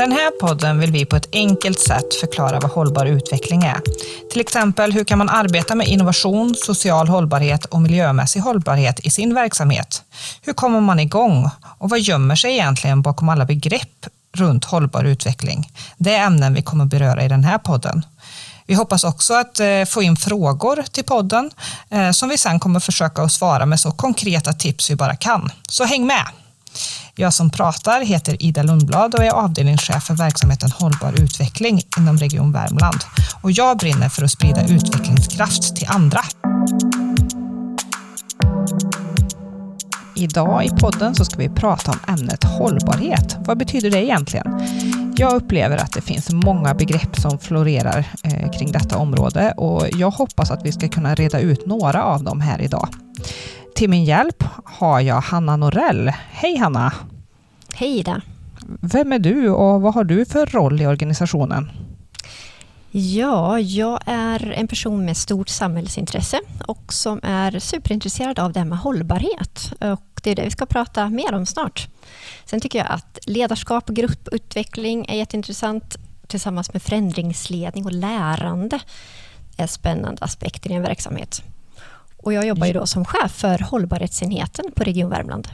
Den här podden vill vi på ett enkelt sätt förklara vad hållbar utveckling är. Till exempel, hur kan man arbeta med innovation, social hållbarhet och miljömässig hållbarhet i sin verksamhet? Hur kommer man igång? Och vad gömmer sig egentligen bakom alla begrepp runt hållbar utveckling? Det är ämnen vi kommer beröra i den här podden. Vi hoppas också att eh, få in frågor till podden eh, som vi sen kommer försöka att svara med så konkreta tips vi bara kan. Så häng med! Jag som pratar heter Ida Lundblad och är avdelningschef för verksamheten Hållbar utveckling inom Region Värmland. Och jag brinner för att sprida utvecklingskraft till andra. Idag i podden så ska vi prata om ämnet hållbarhet. Vad betyder det egentligen? Jag upplever att det finns många begrepp som florerar eh, kring detta område och jag hoppas att vi ska kunna reda ut några av dem här idag. Till min hjälp har jag Hanna Norell. Hej Hanna! Hej Ida! Vem är du och vad har du för roll i organisationen? Ja, jag är en person med stort samhällsintresse och som är superintresserad av det här med hållbarhet. Och det är det vi ska prata mer om snart. Sen tycker jag att ledarskap och grupputveckling är jätteintressant tillsammans med förändringsledning och lärande är spännande aspekter i en verksamhet. Och jag jobbar ju då som chef för hållbarhetsenheten på Region Värmland.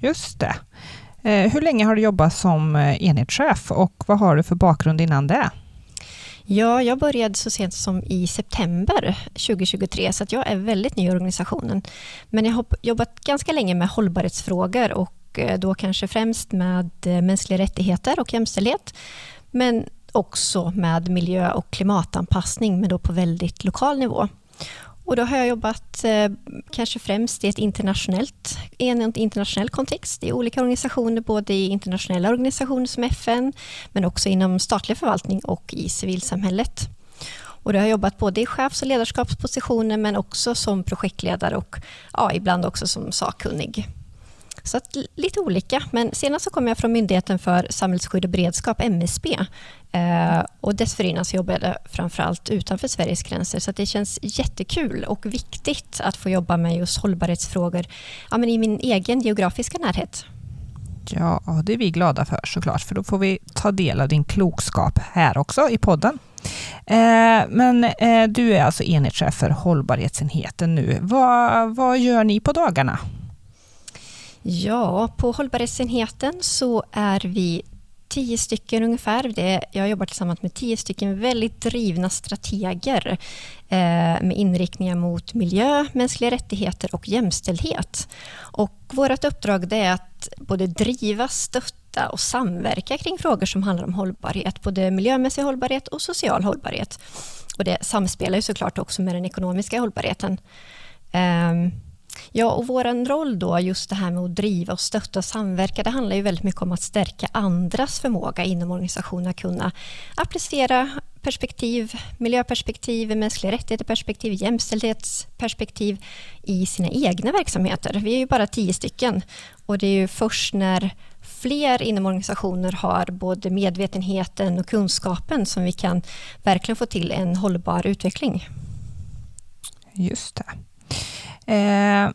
Just det. Eh, hur länge har du jobbat som eh, enhetschef och vad har du för bakgrund innan det? Ja, jag började så sent som i september 2023, så jag är väldigt ny i organisationen. Men jag har jobbat ganska länge med hållbarhetsfrågor och eh, då kanske främst med mänskliga rättigheter och jämställdhet. Men också med miljö och klimatanpassning, men då på väldigt lokal nivå. Och då har jag jobbat eh, kanske främst i ett internationellt, i en internationell kontext i olika organisationer, både i internationella organisationer som FN, men också inom statlig förvaltning och i civilsamhället. Och då har jag jobbat både i chefs och ledarskapspositioner, men också som projektledare och ja, ibland också som sakkunnig. Så att, lite olika. Men senast så kom jag från Myndigheten för samhällsskydd och beredskap, MSB. Eh, och dessförinnan så jobbade jag framförallt utanför Sveriges gränser. Så det känns jättekul och viktigt att få jobba med just hållbarhetsfrågor ja, men i min egen geografiska närhet. Ja, det är vi glada för såklart, för då får vi ta del av din klokskap här också i podden. Eh, men eh, du är alltså enhetschef för hållbarhetsenheten nu. Vad, vad gör ni på dagarna? Ja, på hållbarhetsenheten så är vi tio stycken ungefär. Det, jag jobbar tillsammans med tio stycken väldigt drivna strateger eh, med inriktningar mot miljö, mänskliga rättigheter och jämställdhet. Och vårt uppdrag är att både driva, stötta och samverka kring frågor som handlar om hållbarhet, både miljömässig hållbarhet och social hållbarhet. Och det samspelar ju såklart också med den ekonomiska hållbarheten. Eh, Ja, och vår roll då, just det här med att driva och stötta och samverka, det handlar ju väldigt mycket om att stärka andras förmåga inom organisationen att kunna applicera perspektiv, miljöperspektiv, mänskliga rättigheter-perspektiv, jämställdhetsperspektiv i sina egna verksamheter. Vi är ju bara tio stycken och det är ju först när fler inom organisationer har både medvetenheten och kunskapen som vi kan verkligen få till en hållbar utveckling. Just det. Eh,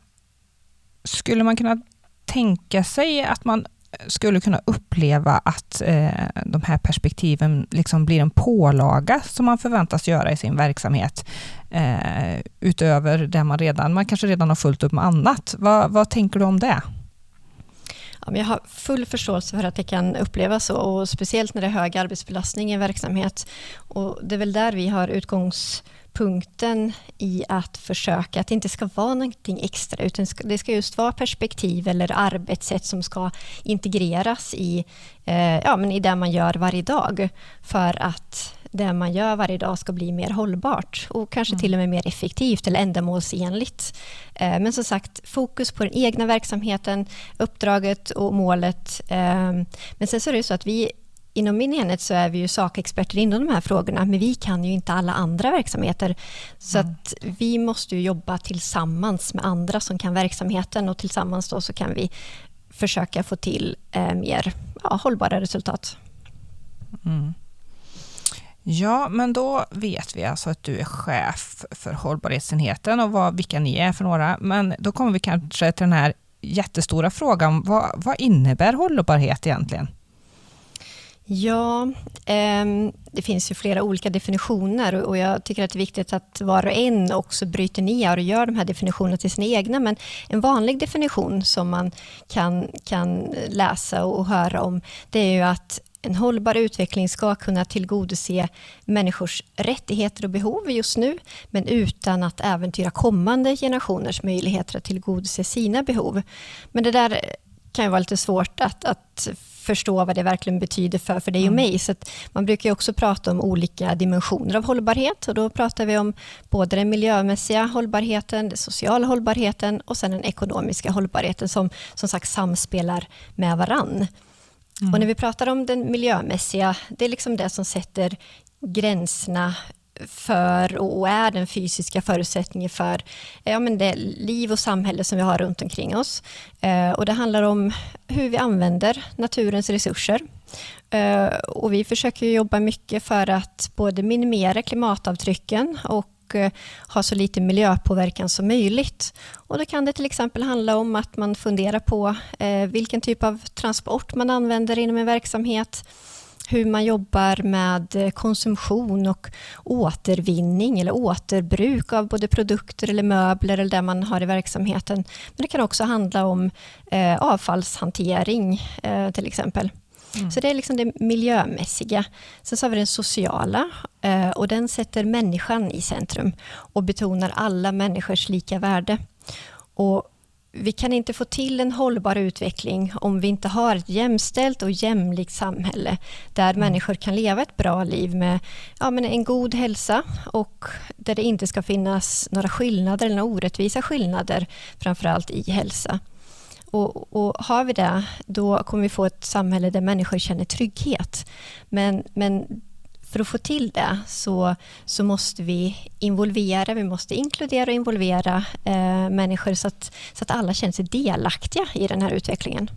skulle man kunna tänka sig att man skulle kunna uppleva att eh, de här perspektiven liksom blir en pålaga som man förväntas göra i sin verksamhet eh, utöver det man redan, man kanske redan har fullt upp med annat. Vad, vad tänker du om det? Ja, jag har full förståelse för att det kan upplevas så och speciellt när det är hög arbetsbelastning i en verksamhet. Och det är väl där vi har utgångs punkten i att försöka att det inte ska vara någonting extra utan det ska just vara perspektiv eller arbetssätt som ska integreras i, eh, ja, men i det man gör varje dag för att det man gör varje dag ska bli mer hållbart och kanske mm. till och med mer effektivt eller ändamålsenligt. Eh, men som sagt, fokus på den egna verksamheten, uppdraget och målet. Eh, men sen så är det så att vi inom min enhet så är vi ju sakexperter inom de här frågorna, men vi kan ju inte alla andra verksamheter. Så mm. att vi måste jobba tillsammans med andra som kan verksamheten och tillsammans då så kan vi försöka få till eh, mer ja, hållbara resultat. Mm. Ja, men då vet vi alltså att du är chef för hållbarhetsenheten och vad, vilka ni är för några. Men då kommer vi kanske till den här jättestora frågan, vad, vad innebär hållbarhet egentligen? Ja, eh, det finns ju flera olika definitioner och jag tycker att det är viktigt att var och en också bryter ner och gör de här definitionerna till sina egna. Men en vanlig definition som man kan, kan läsa och höra om, det är ju att en hållbar utveckling ska kunna tillgodose människors rättigheter och behov just nu, men utan att äventyra kommande generationers möjligheter att tillgodose sina behov. Men det där kan ju vara lite svårt att, att förstå vad det verkligen betyder för, för dig och mm. mig. Så man brukar också prata om olika dimensioner av hållbarhet. Och då pratar vi om både den miljömässiga hållbarheten, den sociala hållbarheten och sen den ekonomiska hållbarheten som som sagt samspelar med varann. Mm. Och när vi pratar om den miljömässiga, det är liksom det som sätter gränserna för och är den fysiska förutsättningen för ja, men det liv och samhälle som vi har runt omkring oss. Eh, och det handlar om hur vi använder naturens resurser. Eh, och vi försöker jobba mycket för att både minimera klimatavtrycken och eh, ha så lite miljöpåverkan som möjligt. Och då kan det till exempel handla om att man funderar på eh, vilken typ av transport man använder inom en verksamhet hur man jobbar med eh, konsumtion och återvinning eller återbruk av både produkter eller möbler eller det man har i verksamheten. Men det kan också handla om eh, avfallshantering eh, till exempel. Mm. Så det är liksom det miljömässiga. Sen så har vi den sociala eh, och den sätter människan i centrum och betonar alla människors lika värde. Och vi kan inte få till en hållbar utveckling om vi inte har ett jämställt och jämlikt samhälle där mm. människor kan leva ett bra liv med ja, men en god hälsa och där det inte ska finnas några skillnader eller några orättvisa skillnader, framförallt i hälsa. Och, och, har vi det, då kommer vi få ett samhälle där människor känner trygghet. Men, men för att få till det så, så måste vi involvera, vi måste inkludera och involvera eh, människor så att, så att alla känner sig delaktiga i den här utvecklingen.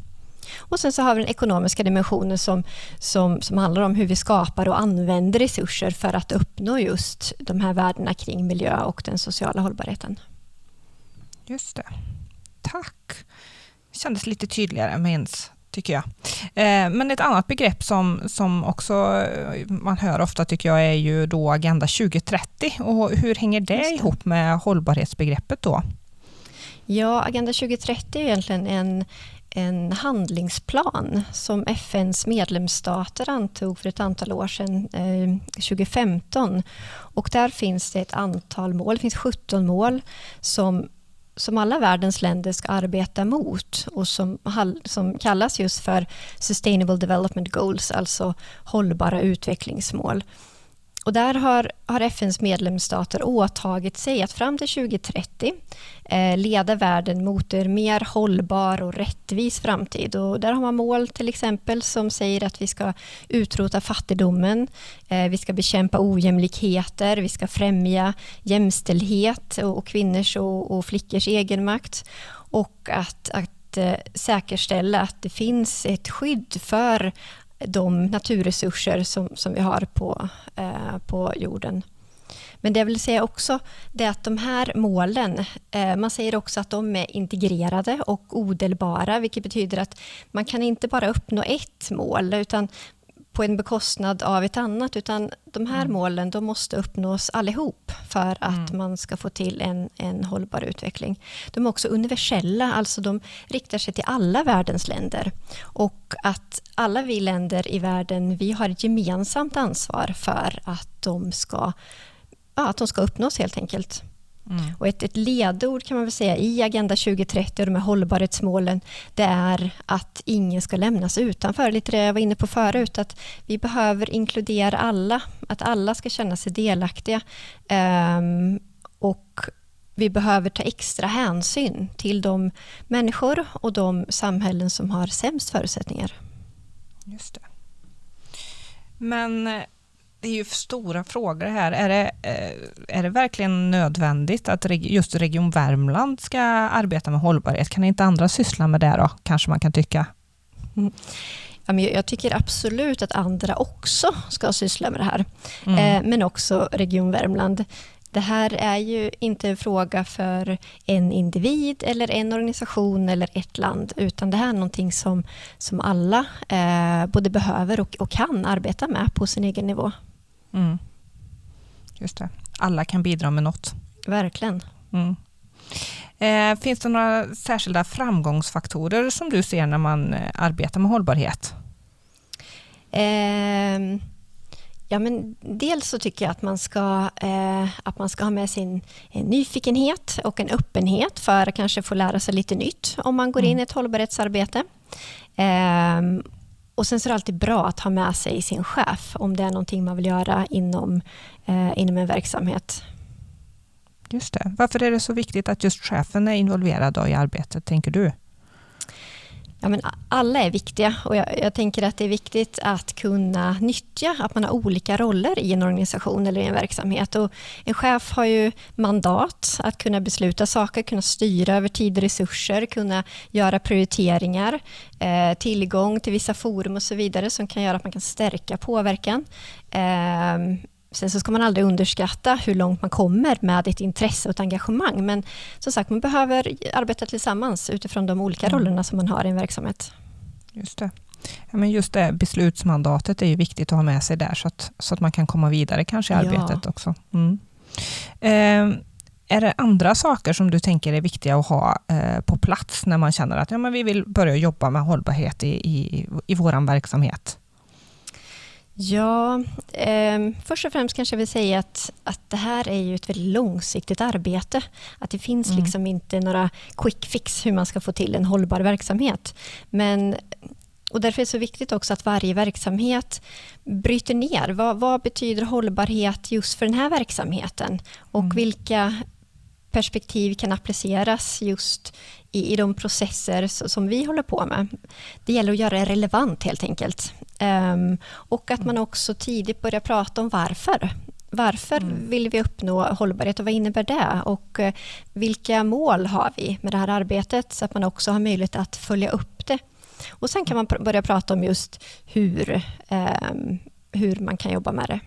Och sen så har vi den ekonomiska dimensionen som, som, som handlar om hur vi skapar och använder resurser för att uppnå just de här värdena kring miljö och den sociala hållbarheten. Just det. Tack. Det kändes lite tydligare minns tycker jag. Eh, men ett annat begrepp som, som också eh, man hör ofta tycker jag är ju då Agenda 2030 och hur hänger det, det. ihop med hållbarhetsbegreppet då? Ja, Agenda 2030 är egentligen en, en handlingsplan som FNs medlemsstater antog för ett antal år sedan, eh, 2015. Och där finns det ett antal mål, det finns 17 mål som som alla världens länder ska arbeta mot och som, som kallas just för Sustainable Development Goals, alltså hållbara utvecklingsmål. Och där har, har FNs medlemsstater åtagit sig att fram till 2030 eh, leda världen mot en mer hållbar och rättvis framtid. Och där har man mål till exempel som säger att vi ska utrota fattigdomen, eh, vi ska bekämpa ojämlikheter, vi ska främja jämställdhet och, och kvinnors och, och flickors egenmakt och att, att eh, säkerställa att det finns ett skydd för de naturresurser som, som vi har på, eh, på jorden. Men det jag vill säga också är att de här målen, eh, man säger också att de är integrerade och odelbara, vilket betyder att man kan inte bara uppnå ett mål, utan på en bekostnad av ett annat, utan de här mm. målen de måste uppnås allihop för att mm. man ska få till en, en hållbar utveckling. De är också universella, alltså de riktar sig till alla världens länder. Och att alla vi länder i världen, vi har ett gemensamt ansvar för att de ska, ja, att de ska uppnås helt enkelt. Mm. Och ett, ett ledord kan man väl säga i Agenda 2030 och de här hållbarhetsmålen, det är att ingen ska lämnas utanför. Lite det jag var inne på förut, att vi behöver inkludera alla, att alla ska känna sig delaktiga. Um, och vi behöver ta extra hänsyn till de människor och de samhällen som har sämst förutsättningar. Just det. Men det är ju stora frågor här. Är det, eh, är det verkligen nödvändigt att just Region Värmland ska arbeta med hållbarhet? Kan inte andra syssla med det då, kanske man kan tycka? Mm. Jag tycker absolut att andra också ska syssla med det här, mm. Eh, men också Region Värmland. det här är ju inte en fråga för en individ eller en organisation eller ett land, utan det här är någonting som, som alla eh, både behöver och, och, kan arbeta med på sin egen nivå. Mm. Just det. Alla kan bidra med något. Verkligen. Mm. Eh, finns det några särskilda framgångsfaktorer som du ser när man eh, arbetar med hållbarhet? Eh, ja, men dels så tycker jag att man ska, eh, att man ska ha med sin en nyfikenhet och en öppenhet för att kanske få lära sig lite nytt om man går in mm. i ett hållbarhetsarbete. Och sen så är det alltid bra att ha med sig sin chef om det är någonting man vill göra inom, eh, inom en verksamhet. Just det. Varför är det så viktigt att just chefen är involverad i arbetet, tänker du? Ja, men alla är viktiga och jag, jag, tänker att det är viktigt att kunna nyttja att man har olika roller i en organisation eller i en verksamhet. Och en chef har ju mandat att kunna besluta saker, kunna styra över tid och resurser, kunna göra prioriteringar, eh, tillgång till vissa forum och så vidare som kan göra att man kan stärka påverkan. Eh, Sen så ska man aldrig underskatta hur långt man kommer med ett intresse och ett engagemang. Men som sagt, man behöver arbeta tillsammans utifrån de olika mm. rollerna som man har i en verksamhet. Just det. Ja, men just det beslutsmandatet är ju viktigt att ha med sig där så att, så att man kan komma vidare kanske i arbetet ja. också. Mm. Eh, är det andra saker som du tänker är viktiga att ha eh, på plats när man känner att ja, men vi vill börja jobba med hållbarhet i, i, i vår verksamhet? Ja, eh, först och främst kanske jag vill säga att, att det här är ju ett väldigt långsiktigt arbete. Att det finns mm. liksom inte några quick fix hur man ska få till en hållbar verksamhet. Men och därför är det så viktigt också att varje verksamhet bryter ner. Vad, vad betyder hållbarhet just för den här verksamheten? Och mm. vilka perspektiv kan appliceras just i, i de processer som vi håller på med. Det gäller att göra det relevant helt enkelt. Um, och att man också tidigt börjar prata om varför. Varför mm. vill vi uppnå hållbarhet och vad innebär det? Och uh, vilka mål har vi med det här arbetet? Så att man också har möjlighet att följa upp det. Och sen kan man pr börja prata om just hur, um, hur man kan jobba med det.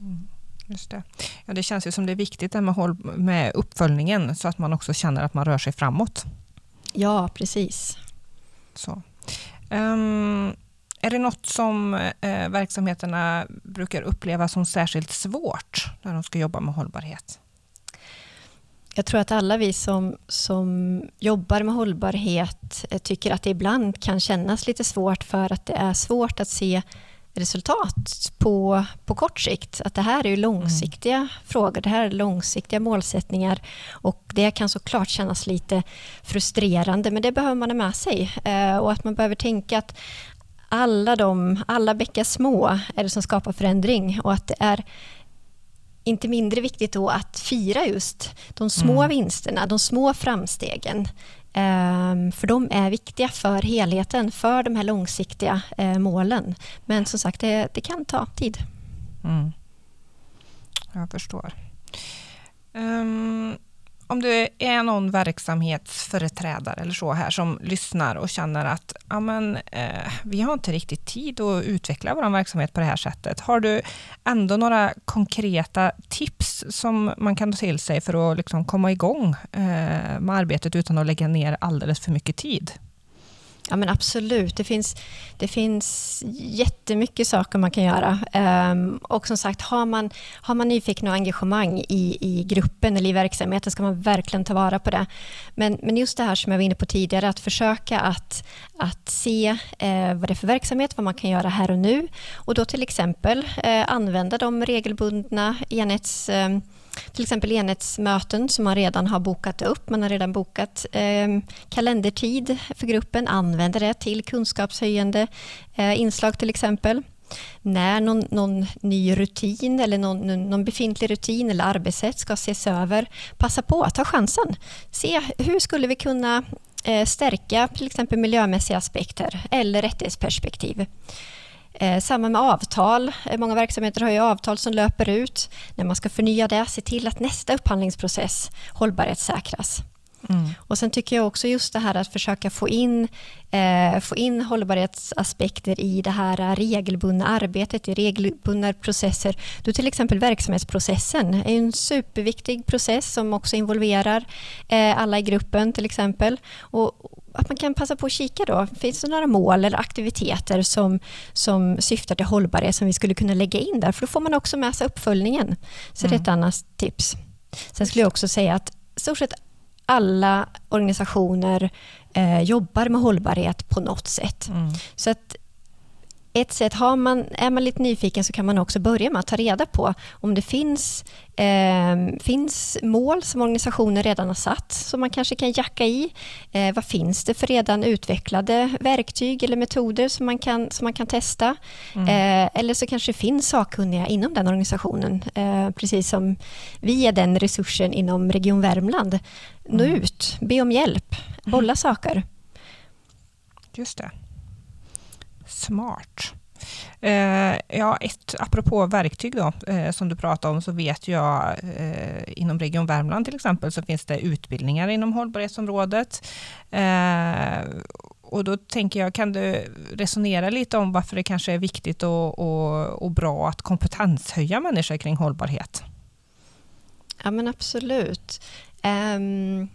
Mm. Just det. Ja, det känns ju som det är viktigt med, med uppföljningen så att man också känner att man rör sig framåt. Ja, precis. Så. Um, är det något som eh, verksamheterna brukar uppleva som särskilt svårt när de ska jobba med hållbarhet? Jag tror att alla vi som, som jobbar med hållbarhet eh, tycker att det ibland kan kännas lite svårt för att det är svårt att se resultat på, på kort sikt. Att det här är långsiktiga mm. frågor, det här är långsiktiga målsättningar och det kan såklart kännas lite frustrerande men det behöver man ha med sig eh, och att man behöver tänka att alla, de, alla bäckar små är det som skapar förändring och att det är inte mindre viktigt då att fira just de små mm. vinsterna, de små framstegen. Ehm, för de är viktiga för helheten, för de här långsiktiga eh, målen. Men som sagt, det, det kan ta tid. Mm. Jag förstår. Um, om du är någon verksamhetsföreträdare eller så här som lyssnar och känner att ja, men, eh, vi har inte riktigt tid att utveckla vår verksamhet på det här sättet. Har du ändå några konkreta tips som man kan ta till sig för att liksom komma igång eh, med arbetet utan att lägga ner alldeles för mycket tid? Ja men absolut, det finns, det finns jättemycket saker man kan göra. Um, och som sagt, har man, har man nyfiken och engagemang i, i gruppen eller i verksamheten ska man verkligen ta vara på det. Men, men just det här som jag var inne på tidigare, att försöka att, att se eh, vad det är för verksamhet, vad man kan göra här och nu. Och då till exempel eh, använda de regelbundna enhets eh, till exempel enhetsmöten som man redan har bokat upp. Man har redan bokat eh, kalendertid för gruppen, använder det till kunskapshöjande eh, inslag till exempel. När någon, någon, ny rutin eller någon, någon befintlig rutin eller arbetssätt ska ses över, passa på att ta chansen. Se hur skulle vi kunna eh, stärka till exempel miljömässiga aspekter eller rättighetsperspektiv. Eh, samma med avtal. Eh, många verksamheter har ju avtal som löper ut. När man ska förnya det, se till att nästa upphandlingsprocess hållbarhetssäkras. Mm. Och Sen tycker jag också just det här att försöka få in, eh, få in hållbarhetsaspekter i det här regelbundna arbetet, i regelbundna processer. Du till exempel verksamhetsprocessen är en superviktig process som också involverar eh, alla i gruppen till exempel. Och, att man kan passa på att kika då. Finns det några mål eller aktiviteter som, som syftar till hållbarhet som vi skulle kunna lägga in där? För då får man också med sig uppföljningen. Så mm. det är ett mm. annat tips. Sen skulle jag också säga att stort sett alla organisationer eh, jobbar med hållbarhet på något sätt. Mm. Så att ett sätt, har man, är man lite nyfiken så kan man också börja med att ta reda på om det finns, eh, finns mål som organisationer redan har satt som man kanske kan jacka i. Eh, vad finns det för redan utvecklade verktyg eller metoder som man kan, som man kan testa? Mm. Eh, eller så kanske det finns sakkunniga inom den organisationen, eh, precis som vi är den resursen inom Region Värmland. Nå mm. ut, be om hjälp, bolla mm. saker. Just det. Smart. Eh, ja, ett, apropå verktyg då, eh, som du pratade om, så vet jag eh, inom Region Värmland till exempel, så finns det utbildningar inom hållbarhetsområdet. Eh, och då tänker jag, kan du resonera lite om varför det kanske är viktigt och, och, och bra att kompetenshöja människor kring hållbarhet? Ja, men absolut. Um,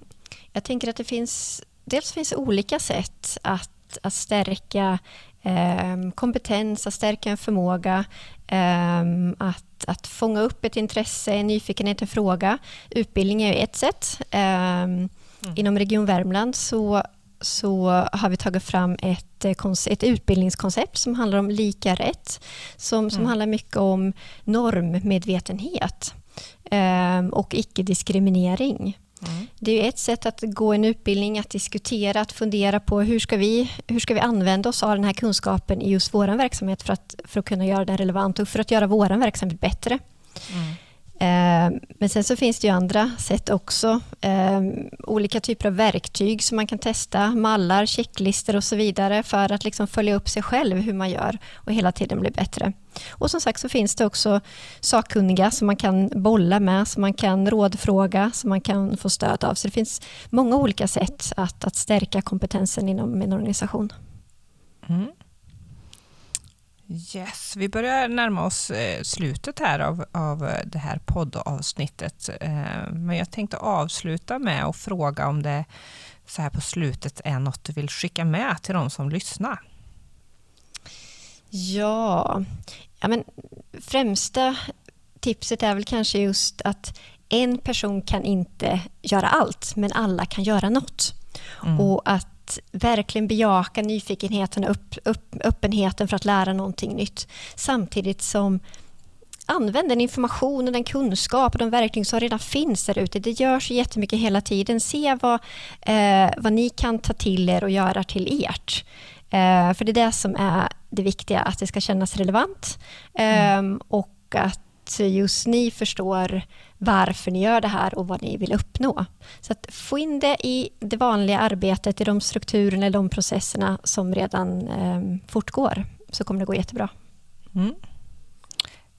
jag tänker att det finns, dels finns olika sätt att, att stärka Ehm, kompetens, att stärka en förmåga, ehm, att, att fånga upp ett intresse, en nyfikenhet, en fråga. Utbildning är ett sätt. Ehm, mm. Inom Region Värmland så, så har vi tagit fram ett, ett utbildningskoncept som handlar om lika rätt, som, som mm. handlar mycket om normmedvetenhet och icke-diskriminering. Mm. Det är ett sätt att gå en utbildning, att diskutera, att fundera på hur ska vi, hur ska vi använda oss av den här kunskapen i just vår verksamhet för att, för att kunna göra den relevant och för att göra vår verksamhet bättre. Mm. Eh, men sen så finns det ju andra sätt också. Eh, olika typer av verktyg som man kan testa, mallar, checklistor och så vidare för att liksom följa upp sig själv hur man gör och hela tiden bli bättre. Och som sagt så finns det också sakkunniga som man kan bolla med, som man kan rådfråga, som man kan få stöd av. Så det finns många olika sätt att, att stärka kompetensen inom en organisation. Mm. Yes, vi börjar närma oss eh, slutet här av, av eh, det här poddavsnittet. Eh, men jag tänkte avsluta med att fråga om det så här på slutet är något du vill skicka med till de som lyssnar? Ja, ja men främsta tipset är väl kanske just att en person kan inte göra allt, men alla kan göra något. Mm. Och att verkligen bejaka nyfikenheten och upp, upp, öppenheten för att lära någonting nytt. Samtidigt som använd den information och den kunskap och de verktyg som redan finns där ute. Det görs jättemycket hela tiden. Se vad, eh, vad ni kan ta till er och göra till ert. Eh, för det är det som är det viktiga, att det ska kännas relevant eh, mm. och att just ni förstår varför ni gör det här och vad ni vill uppnå. Så att få in det i det vanliga arbetet, i de strukturerna, de processerna som redan eh, fortgår, så kommer det gå jättebra. Mm.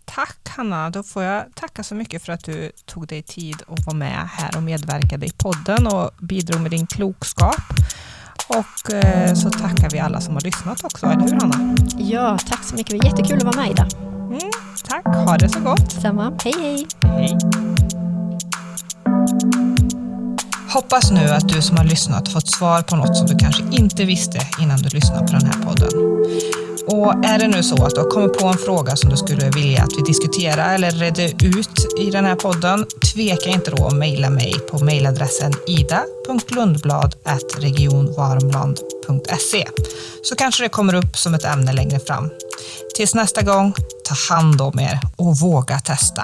Tack Hanna, då får jag tacka så mycket för att du tog dig tid att vara med här och medverkade i podden och bidrog med din klokskap. Och eh, så tackar vi alla som har lyssnat också, eller hur Hanna? Ja, tack så mycket. Det var jättekul att vara med Ida. Mm, tack, ha det så gott. Samma. Hej, hej. Hej. Hoppas nu att du som har lyssnat fått svar på något som du kanske inte visste innan du lyssnade på den här podden. Och är det nu så att du har kommit på en fråga som du skulle vilja att vi diskuterar eller redde ut i den här podden, tveka inte då att mejla mig på mejladressen ida.lundblad.regionvarmland.se så kanske det kommer upp som ett ämne längre fram. Tills nästa gång, ta hand om er och våga testa.